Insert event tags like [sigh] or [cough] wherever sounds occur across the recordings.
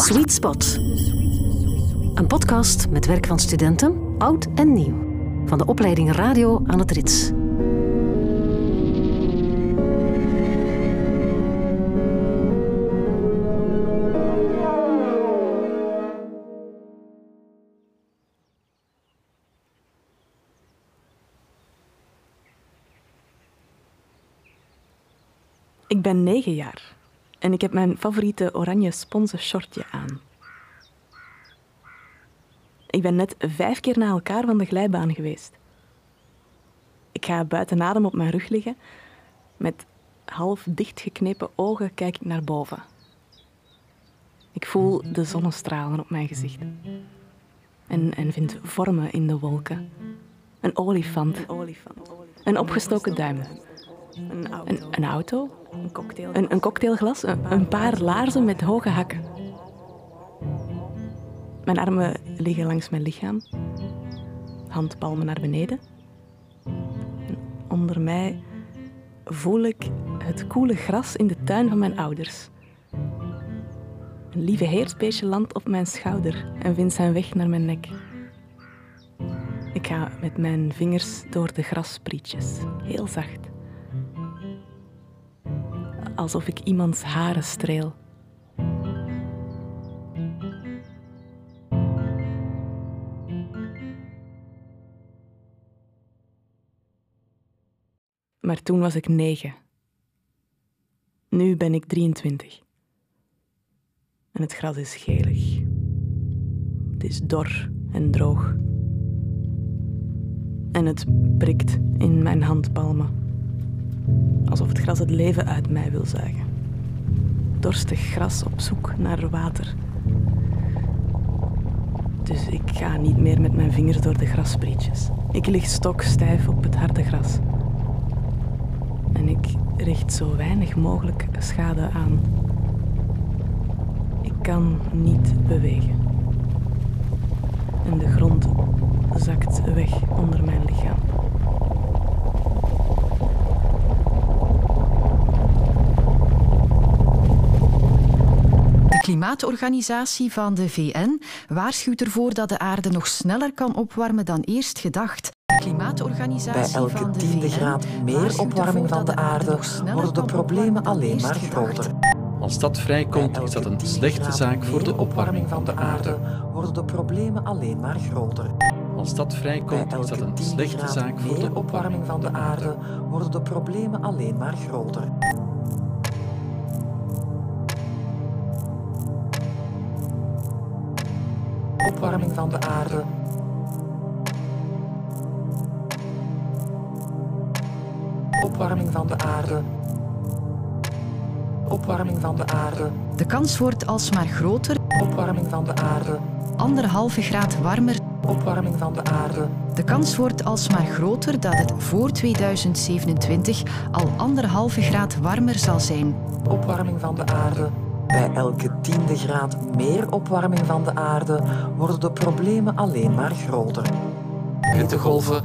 Sweet Spot. Een podcast met werk van studenten, oud en nieuw. Van de opleiding Radio aan het Rits. Ik ben negen jaar en ik heb mijn favoriete oranje sponsen shortje aan. Ik ben net vijf keer na elkaar van de glijbaan geweest. Ik ga buiten adem op mijn rug liggen. Met half dichtgeknepen ogen kijk ik naar boven. Ik voel de zonnestralen op mijn gezicht. En, en vind vormen in de wolken. Een olifant. Een, opgestoken duim. Een auto. Een, auto. Een, cocktail. een, een cocktailglas. Een, paar laarzen met hoge hakken. Mijn armen liggen langs mijn lichaam. Handpalmen naar beneden. En onder mij voel ik het koele gras in de tuin van mijn ouders. Een lieve heersbeestje landt op mijn schouder en vindt zijn weg naar mijn nek. Ik ga met mijn vingers door de grassprietjes, heel zacht. Alsof ik iemands haren streel. Maar toen was ik negen. Nu ben ik 23. En het gras is gelig. Het is dor en droog. En het prikt in mijn handpalmen. Alsof het gras het leven uit mij wil zuigen. Dorstig gras op zoek naar water. Dus ik ga niet meer met mijn vingers door de grassprietjes. Ik lig stokstijf op het harde gras. En ik richt zo weinig mogelijk schade aan. Ik kan niet bewegen. En de grond zakt weg onder mijn lichaam. De Klimaatorganisatie van de VN waarschuwt ervoor dat de aarde nog sneller kan opwarmen dan eerst gedacht. Bij elke tiende graad meer opwarming van de aarde worden de problemen alleen maar groter. Als dat vrijkomt, is dat een slechte zaak voor de opwarming van de aarde. Worden de problemen alleen maar groter. Als dat vrijkomt, is dat een slechte zaak voor de opwarming van de aarde. Worden de problemen alleen maar groter. Opwarming van de aarde Opwarming van de aarde. Opwarming van de aarde. De kans wordt alsmaar groter. Opwarming van de aarde. Anderhalve graad warmer. Opwarming van de aarde. De kans wordt alsmaar groter dat het voor 2027 al anderhalve graad warmer zal zijn. Opwarming van de aarde. Bij elke tiende graad meer opwarming van de aarde worden de problemen alleen maar groter. Hittegolven,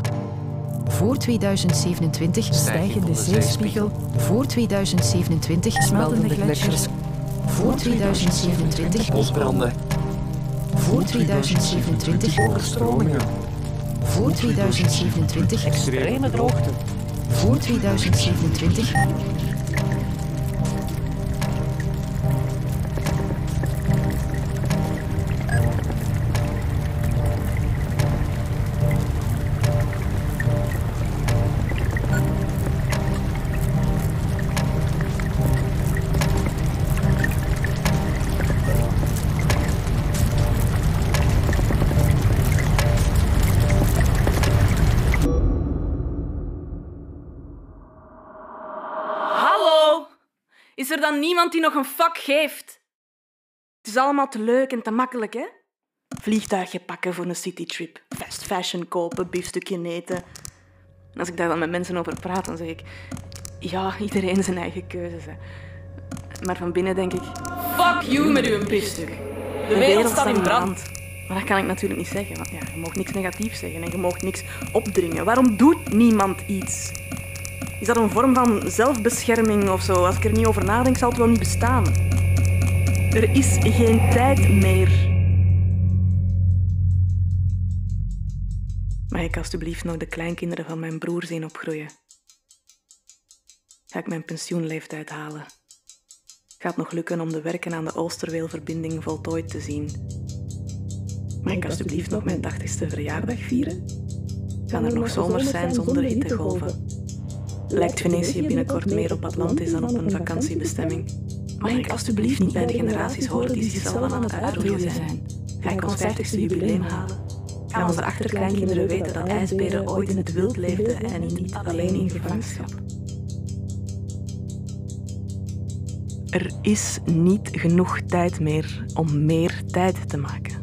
voor 2027 stijgende zeespiegel. Voor 2027 smeltende gletsjers. Voor 2027 bosbranden. Voor 2027 overstromingen. Voor 2027 extreme droogte. Voor 2027 Is er dan niemand die nog een fuck geeft? Het is allemaal te leuk en te makkelijk, hè? Vliegtuigje pakken voor een citytrip, fast fashion kopen, biefstukje eten. En als ik daar dan met mensen over praat, dan zeg ik... Ja, iedereen zijn eigen keuzes, hè. Maar van binnen denk ik... Fuck you met uw biefstuk. De wereld staat in brand. Maar dat kan ik natuurlijk niet zeggen, want ja, je mag niks negatiefs zeggen en je mag niks opdringen. Waarom doet niemand iets? Is dat een vorm van zelfbescherming of zo? Als ik er niet over nadenk, zal het wel niet bestaan. Er is geen tijd meer. Mag ik alstublieft nog de kleinkinderen van mijn broer zien opgroeien? Ga ik mijn pensioenleeftijd halen? Gaat het nog lukken om de werken aan de Oosterweelverbinding voltooid te zien? Mag ik alstublieft nog mijn 80ste verjaardag vieren? Gaan er nog zomers zijn zonder hittegolven? Lijkt Venetië binnenkort meer op Atlantis dan op een vakantiebestemming? Mag ik alstublieft niet bij de generaties horen die zichzelf aan het uitroeien zijn? Ga ik ons 50ste jubileum halen? Gaan onze achterkleinkinderen weten dat ijsberen ooit in het wild leefden en niet alleen in gevangenschap? Er is niet genoeg tijd meer om meer tijd te maken.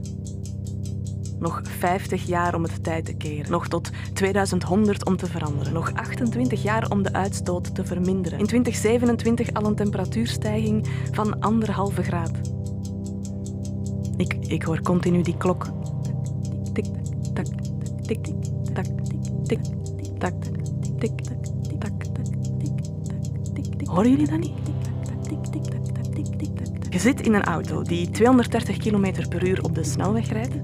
Nog 50 jaar om het tijd te keren. Nog tot 2100 om te veranderen. Nog 28 jaar om de uitstoot te verminderen. In 2027 al een temperatuurstijging van anderhalve graad. Ik, ik hoor continu die klok. Tik, tak, tik, tik, tak, tik, tik, tak, tik, tik, tak, tik, tik. Horen jullie dat niet? Je zit in een auto die 230 km per uur op de snelweg rijdt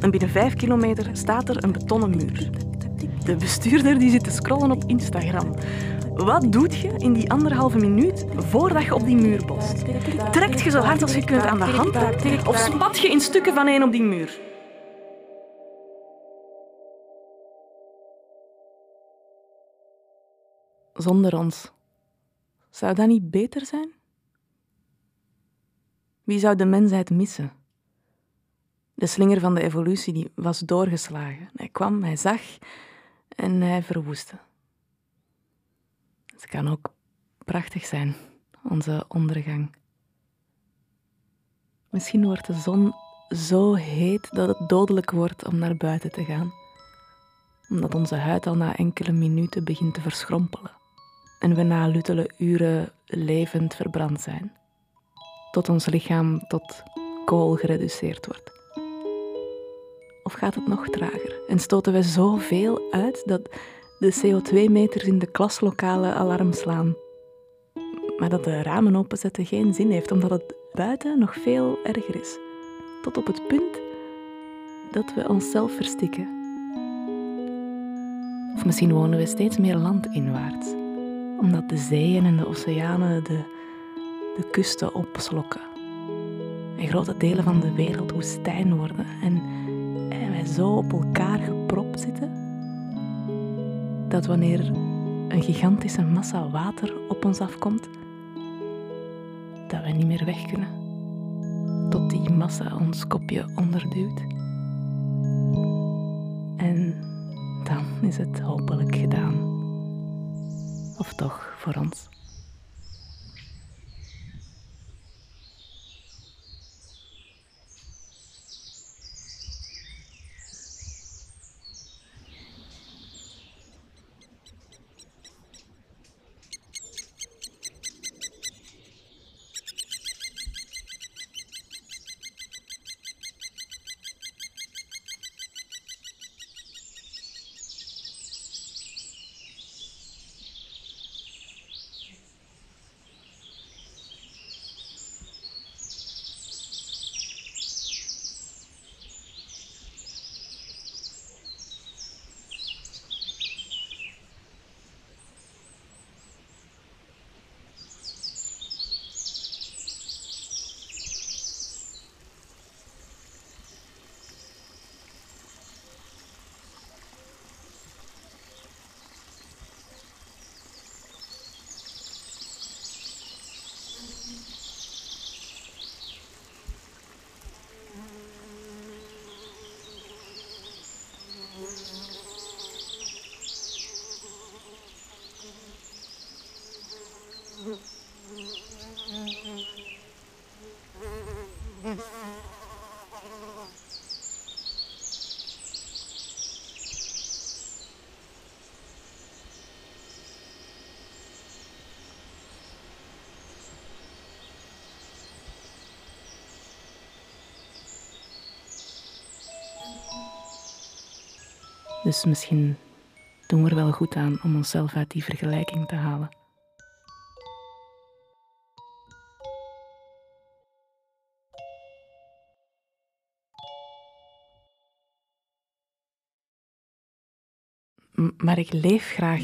en binnen 5 kilometer staat er een betonnen muur. De bestuurder die zit te scrollen op Instagram. Wat doet je in die anderhalve minuut voordat je op die muur botst? Trekt je zo hard als je kunt aan de hand of spat je in stukken van één op die muur? Zonder ons. Zou dat niet beter zijn? Wie zou de mensheid missen? De slinger van de evolutie die was doorgeslagen. Hij kwam, hij zag en hij verwoestte. Het kan ook prachtig zijn, onze ondergang. Misschien wordt de zon zo heet dat het dodelijk wordt om naar buiten te gaan, omdat onze huid al na enkele minuten begint te verschrompelen en we na luttele uren levend verbrand zijn, tot ons lichaam tot kool gereduceerd wordt. Of gaat het nog trager en stoten we zoveel uit dat de CO2-meters in de klaslokalen alarm slaan? Maar dat de ramen openzetten geen zin heeft, omdat het buiten nog veel erger is. Tot op het punt dat we onszelf verstikken. Of misschien wonen we steeds meer landinwaarts, omdat de zeeën en de oceanen de, de kusten opslokken. En grote delen van de wereld woestijn worden en, en wij zo op elkaar gepropt zitten, dat wanneer een gigantische massa water op ons afkomt, dat we niet meer weg kunnen. Tot die massa ons kopje onderduwt. En dan is het hopelijk gedaan. Of toch voor ons. Dus misschien doen we er wel goed aan om onszelf uit die vergelijking te halen. Maar ik leef graag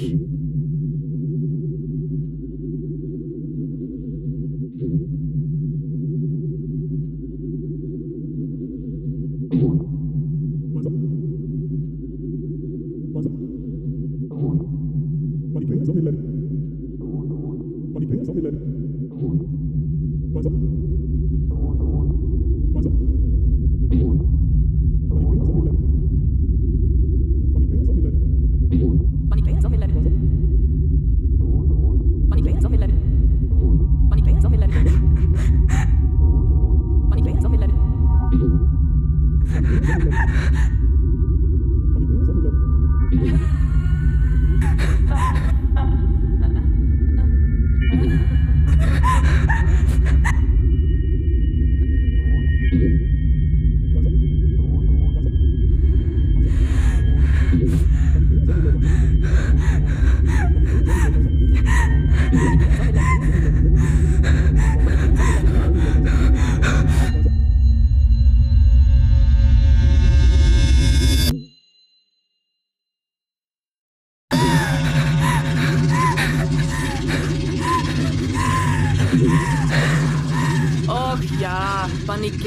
Manipé, sortez de là. Bonne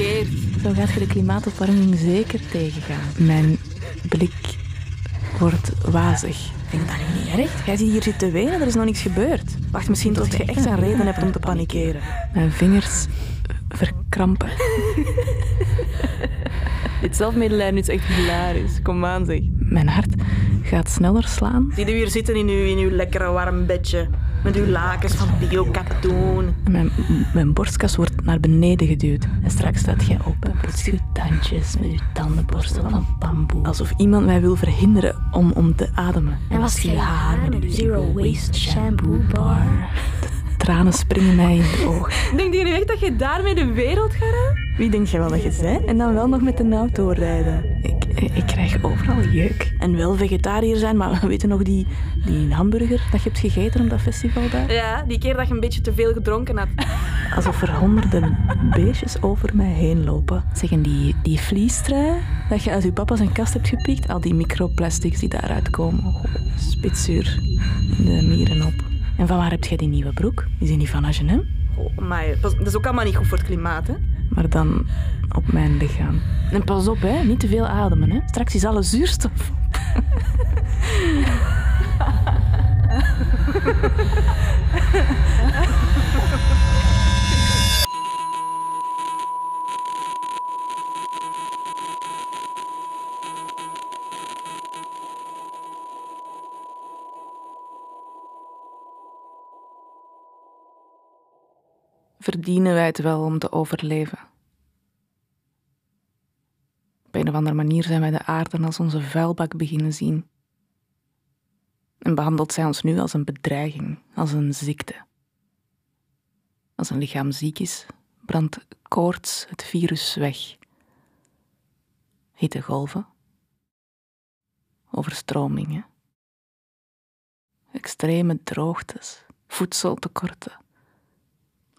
panikeert. Zo gaat je de klimaatopwarming zeker tegengaan. Mijn blik wordt wazig. Vind je dat nu niet erg? Jij ziet hier zitten wenen, er is nog niks gebeurd. Wacht, misschien tot je echt een reden hebt om te panikeren. Mijn vingers verkrampen. [laughs] Dit zelfmedelijden is echt hilarisch. Kom aan, zeg. Mijn hart gaat sneller slaan. Zie je hier zitten in uw, in uw lekkere warm bedje. Met uw lakens van biokatoen. En mijn, mijn borstkas wordt naar beneden geduwd. En straks staat jij op en poetst je tandjes met je tandenborstel van bamboe. Alsof iemand mij wil verhinderen om, om te ademen. En was je haar met uw zero waste shampoo bar. Tranen springen mij in de ogen. Denk je nu echt dat je daarmee de wereld gaat redden? Wie denk je wel dat je bent? En dan wel nog met een auto rijden. Ik, krijg overal jeuk. En wel vegetariër zijn, maar [laughs] we weten nog die, die hamburger dat je hebt gegeten op dat festival daar? Ja, die keer dat je een beetje te veel gedronken had. Alsof er honderden beestjes over mij heen lopen. Zeggen die, die vliestrui dat je uit je papa zijn kast hebt gepikt, al die microplastics die daaruit komen. Oh, spitsuur in de mieren op. En van waar heb jij die nieuwe broek? Is die niet van H&M? Oh, maar dat is ook allemaal niet goed voor het klimaat, hè? Maar dan op mijn lichaam. En pas op, hè. Niet te veel ademen, hè. Straks is alle zuurstof op. [laughs] Verdienen wij het wel om te overleven? Op een of andere manier zijn wij de aarde als onze vuilbak beginnen zien. En behandelt zij ons nu als een bedreiging, als een ziekte. Als een lichaam ziek is, brandt koorts het virus weg. Hittegolven, overstromingen, extreme droogtes, voedseltekorten,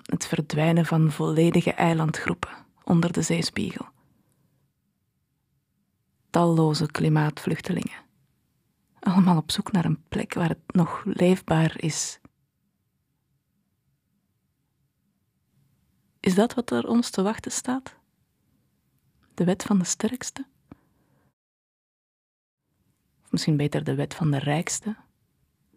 het verdwijnen van volledige eilandgroepen onder de zeespiegel talloze klimaatvluchtelingen. Allemaal op zoek naar een plek waar het nog leefbaar is. Is dat wat er ons te wachten staat? De wet van de sterkste? Of misschien beter de wet van de rijkste,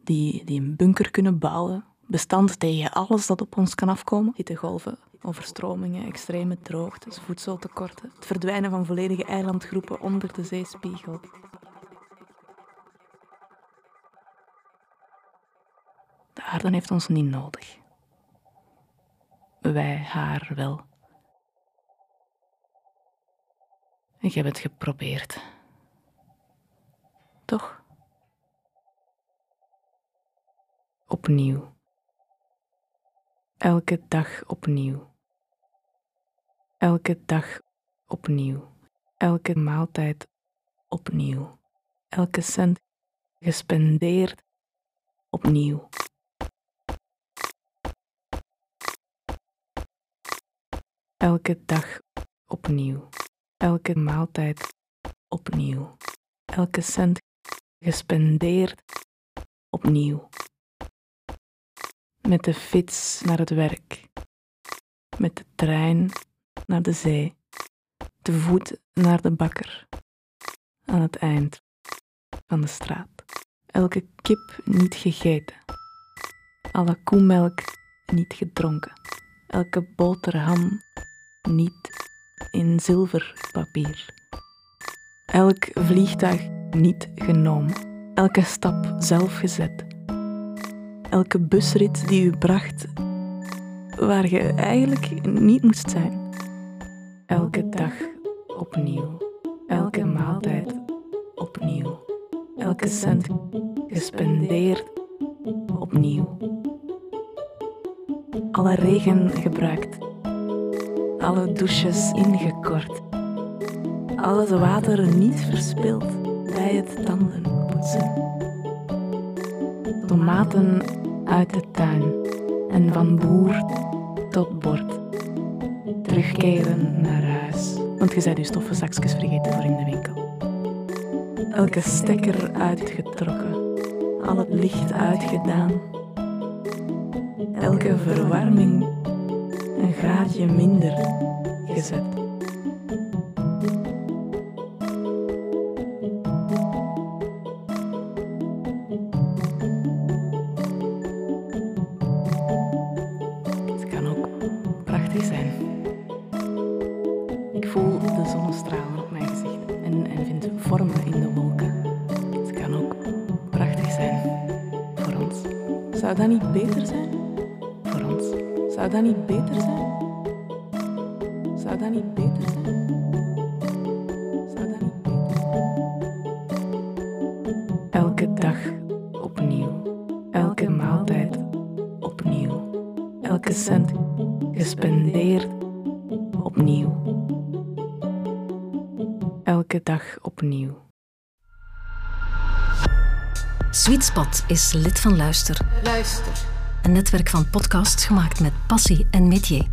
die, die een bunker kunnen bouwen, bestand tegen alles dat op ons kan afkomen? Hittegolven, overstromingen, extreme droogtes, voedseltekorten, het verdwijnen van volledige eilandgroepen onder de zeespiegel. De aarde heeft ons niet nodig. Wij haar wel. Ik heb het geprobeerd. Toch? Opnieuw. Elke dag opnieuw. Elke dag opnieuw. Elke maaltijd opnieuw. Elke cent gespendeerd opnieuw. Elke dag opnieuw. Elke maaltijd opnieuw. Elke cent gespendeerd opnieuw. Met de fiets naar het werk, met de trein naar de zee, te voet naar de bakker, aan het eind van de straat. Elke kip niet gegeten, alle koemelk niet gedronken, elke boterham niet in zilverpapier, elk vliegtuig niet genomen, elke stap zelf gezet, elke busrit die u bracht waar je eigenlijk niet moest zijn. Elke dag opnieuw, elke maaltijd opnieuw, elke cent gespendeerd opnieuw. Alle regen gebruikt, alle douches ingekort, alles water niet verspild bij het tandenpoetsen. Tomaten uit de tuin en van boer tot bord. Terugkeren naar huis, want je bent je stoffenzakjes vergeten voor in de winkel. Elke stekker uitgetrokken, al het licht uitgedaan. Elke verwarming een graadje minder gezet. Dat niet beter zijn? Voor ons. Zou dat niet beter zijn? Zou dat niet beter zijn? Zou dat niet beter zijn? Elke dag opnieuw. Elke maaltijd opnieuw. Elke cent gespendeerd opnieuw. Elke dag opnieuw. Sweet Spot is lid van Luister. Luister. Een netwerk van podcasts gemaakt met passie en métier.